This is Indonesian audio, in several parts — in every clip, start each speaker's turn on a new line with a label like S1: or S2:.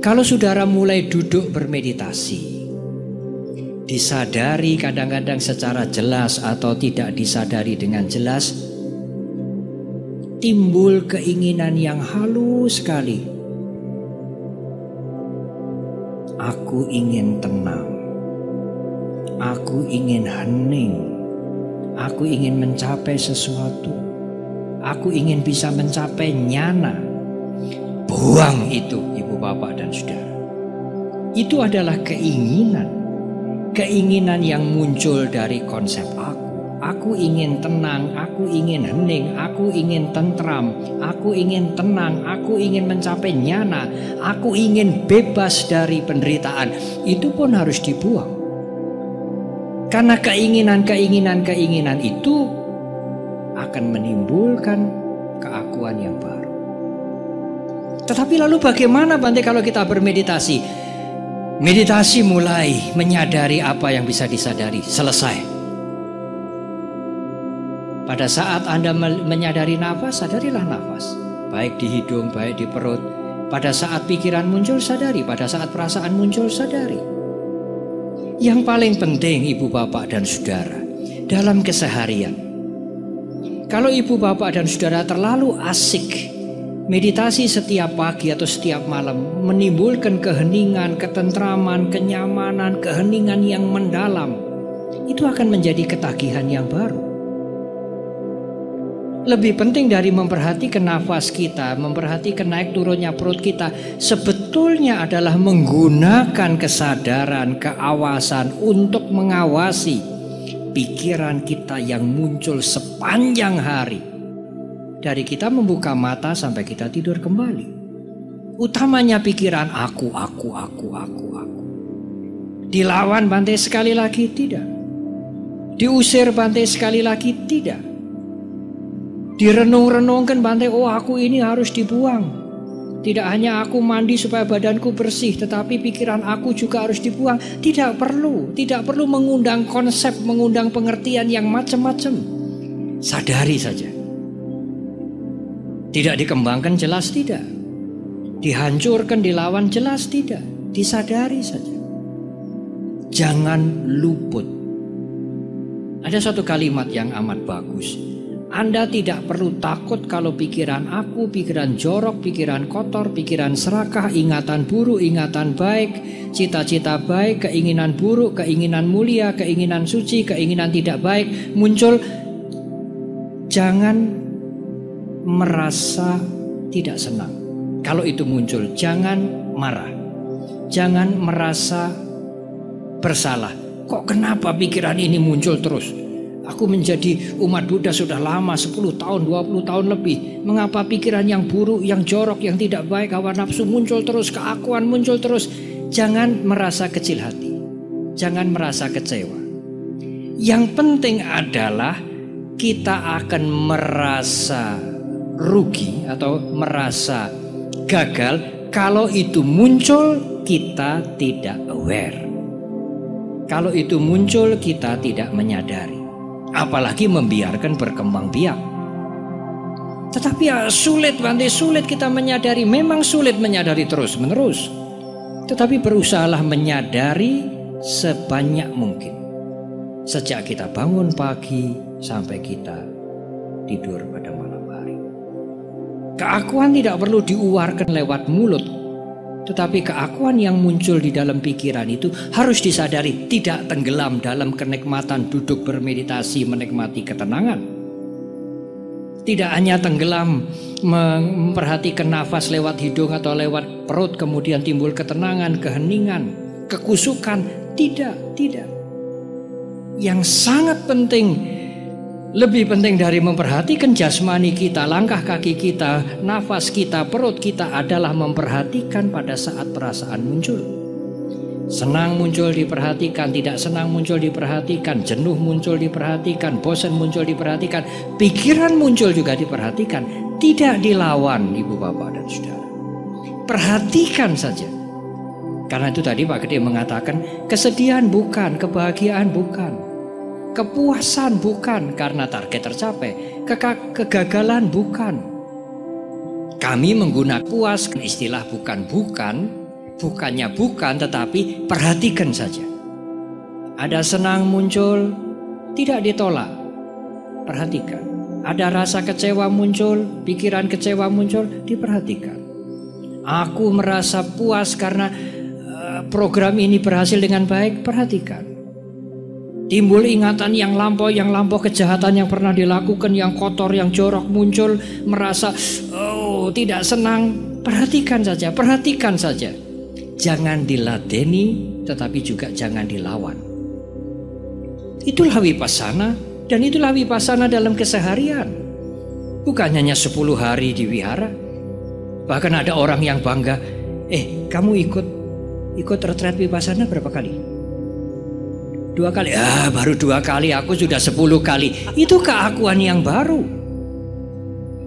S1: Kalau saudara mulai duduk bermeditasi, disadari kadang-kadang secara jelas atau tidak disadari dengan jelas, timbul keinginan yang halus sekali. Aku ingin tenang. Aku ingin hening. Aku ingin mencapai sesuatu. Aku ingin bisa mencapai nyana. Buang itu ibu bapak dan saudara. Itu adalah keinginan. Keinginan yang muncul dari konsep aku. Aku ingin tenang, aku ingin hening, aku ingin tentram, aku ingin tenang, aku ingin mencapai nyana, aku ingin bebas dari penderitaan. Itu pun harus dibuang. Karena keinginan-keinginan keinginan itu akan menimbulkan keakuan yang baru. Tetapi lalu bagaimana Bante kalau kita bermeditasi? Meditasi mulai menyadari apa yang bisa disadari, selesai. Pada saat Anda menyadari nafas, sadarilah nafas. Baik di hidung, baik di perut. Pada saat pikiran muncul, sadari. Pada saat perasaan muncul, sadari. Yang paling penting ibu bapak dan saudara dalam keseharian. Kalau ibu bapak dan saudara terlalu asik meditasi setiap pagi atau setiap malam menimbulkan keheningan, ketentraman, kenyamanan, keheningan yang mendalam. Itu akan menjadi ketagihan yang baru. Lebih penting dari memperhatikan nafas kita, memperhatikan naik turunnya perut kita, sebetulnya adalah menggunakan kesadaran, keawasan untuk mengawasi pikiran kita yang muncul sepanjang hari. Dari kita membuka mata sampai kita tidur kembali. Utamanya pikiran aku, aku, aku, aku, aku. Dilawan bantai sekali lagi tidak. Diusir bantai sekali lagi tidak Direnung-renungkan bantai, oh aku ini harus dibuang. Tidak hanya aku mandi supaya badanku bersih, tetapi pikiran aku juga harus dibuang. Tidak perlu, tidak perlu mengundang konsep, mengundang pengertian yang macam-macam. Sadari saja. Tidak dikembangkan jelas tidak. Dihancurkan, dilawan jelas tidak. Disadari saja. Jangan luput. Ada satu kalimat yang amat bagus. Anda tidak perlu takut kalau pikiran aku, pikiran jorok, pikiran kotor, pikiran serakah, ingatan buruk, ingatan baik, cita-cita baik, keinginan buruk, keinginan mulia, keinginan suci, keinginan tidak baik muncul. Jangan merasa tidak senang. Kalau itu muncul, jangan marah. Jangan merasa bersalah. Kok kenapa pikiran ini muncul terus? Aku menjadi umat Buddha sudah lama 10 tahun 20 tahun lebih Mengapa pikiran yang buruk Yang jorok yang tidak baik Hawa nafsu muncul terus Keakuan muncul terus Jangan merasa kecil hati Jangan merasa kecewa Yang penting adalah Kita akan merasa rugi Atau merasa gagal Kalau itu muncul Kita tidak aware Kalau itu muncul kita tidak menyadari apalagi membiarkan berkembang biak. Tetapi ya sulit Bante, sulit kita menyadari, memang sulit menyadari terus menerus. Tetapi berusahalah menyadari sebanyak mungkin. Sejak kita bangun pagi sampai kita tidur pada malam. Keakuan tidak perlu diuarkan lewat mulut, tetapi keakuan yang muncul di dalam pikiran itu harus disadari tidak tenggelam dalam kenikmatan duduk bermeditasi menikmati ketenangan. Tidak hanya tenggelam memperhatikan nafas lewat hidung atau lewat perut kemudian timbul ketenangan, keheningan, kekusukan. Tidak, tidak. Yang sangat penting lebih penting dari memperhatikan jasmani kita, langkah kaki kita, nafas kita, perut kita adalah memperhatikan pada saat perasaan muncul. Senang muncul diperhatikan, tidak senang muncul diperhatikan, jenuh muncul diperhatikan, bosan muncul diperhatikan, pikiran muncul juga diperhatikan, tidak dilawan ibu bapak dan saudara. Perhatikan saja. Karena itu tadi Pak Gede mengatakan kesedihan bukan, kebahagiaan bukan. Kepuasan bukan karena target tercapai, Keka kegagalan bukan. Kami menggunakan puas istilah bukan bukan Bukannya bukan, tetapi perhatikan saja. Ada senang muncul, tidak ditolak. Perhatikan. Ada rasa kecewa muncul, pikiran kecewa muncul, diperhatikan. Aku merasa puas karena eh, program ini berhasil dengan baik, perhatikan. Timbul ingatan yang lampau, yang lampau kejahatan yang pernah dilakukan, yang kotor, yang jorok muncul, merasa oh tidak senang, perhatikan saja, perhatikan saja. Jangan diladeni tetapi juga jangan dilawan. Itulah wipasana dan itulah wipasana dalam keseharian. Bukan hanya 10 hari di wihara. Bahkan ada orang yang bangga, "Eh, kamu ikut ikut retret wipasana berapa kali?" Dua kali. Ah, baru dua kali, aku sudah sepuluh kali. Itu keakuan yang baru.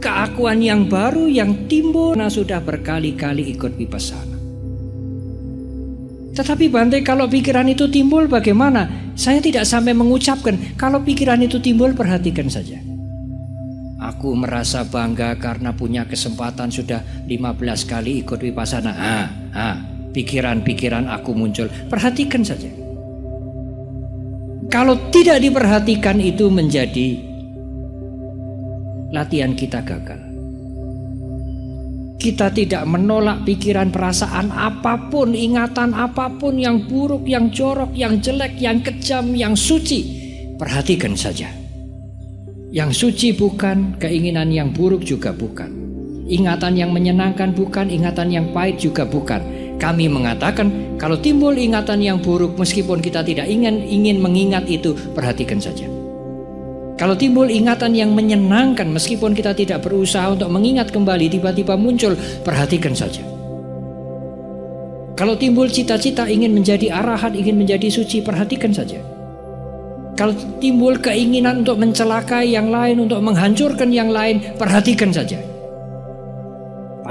S1: Keakuan yang baru yang timbul nah sudah berkali-kali ikut wipasana. Tetapi Bante kalau pikiran itu timbul bagaimana? Saya tidak sampai mengucapkan. Kalau pikiran itu timbul perhatikan saja. Aku merasa bangga karena punya kesempatan sudah 15 kali ikut wipasana. Ah, ah, pikiran-pikiran aku muncul. Perhatikan saja. Kalau tidak diperhatikan itu menjadi latihan kita gagal. Kita tidak menolak pikiran perasaan apa pun, ingatan apa pun yang buruk, yang jorok, yang jelek, yang kejam, yang suci. Perhatikan saja. Yang suci bukan, keinginan yang buruk juga bukan. Ingatan yang menyenangkan bukan, ingatan yang pahit juga bukan. Kami mengatakan kalau timbul ingatan yang buruk meskipun kita tidak ingin ingin mengingat itu, perhatikan saja. Kalau timbul ingatan yang menyenangkan meskipun kita tidak berusaha untuk mengingat kembali tiba-tiba muncul, perhatikan saja. Kalau timbul cita-cita ingin menjadi arahan, ingin menjadi suci, perhatikan saja. Kalau timbul keinginan untuk mencelakai yang lain, untuk menghancurkan yang lain, perhatikan saja.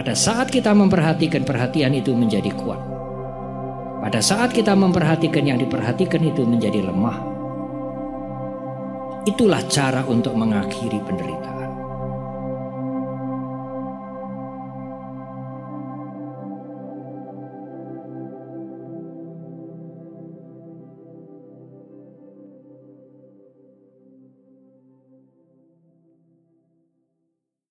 S1: Pada saat kita memperhatikan, perhatian itu menjadi kuat. Pada saat kita memperhatikan yang diperhatikan itu menjadi lemah. Itulah cara untuk mengakhiri penderitaan.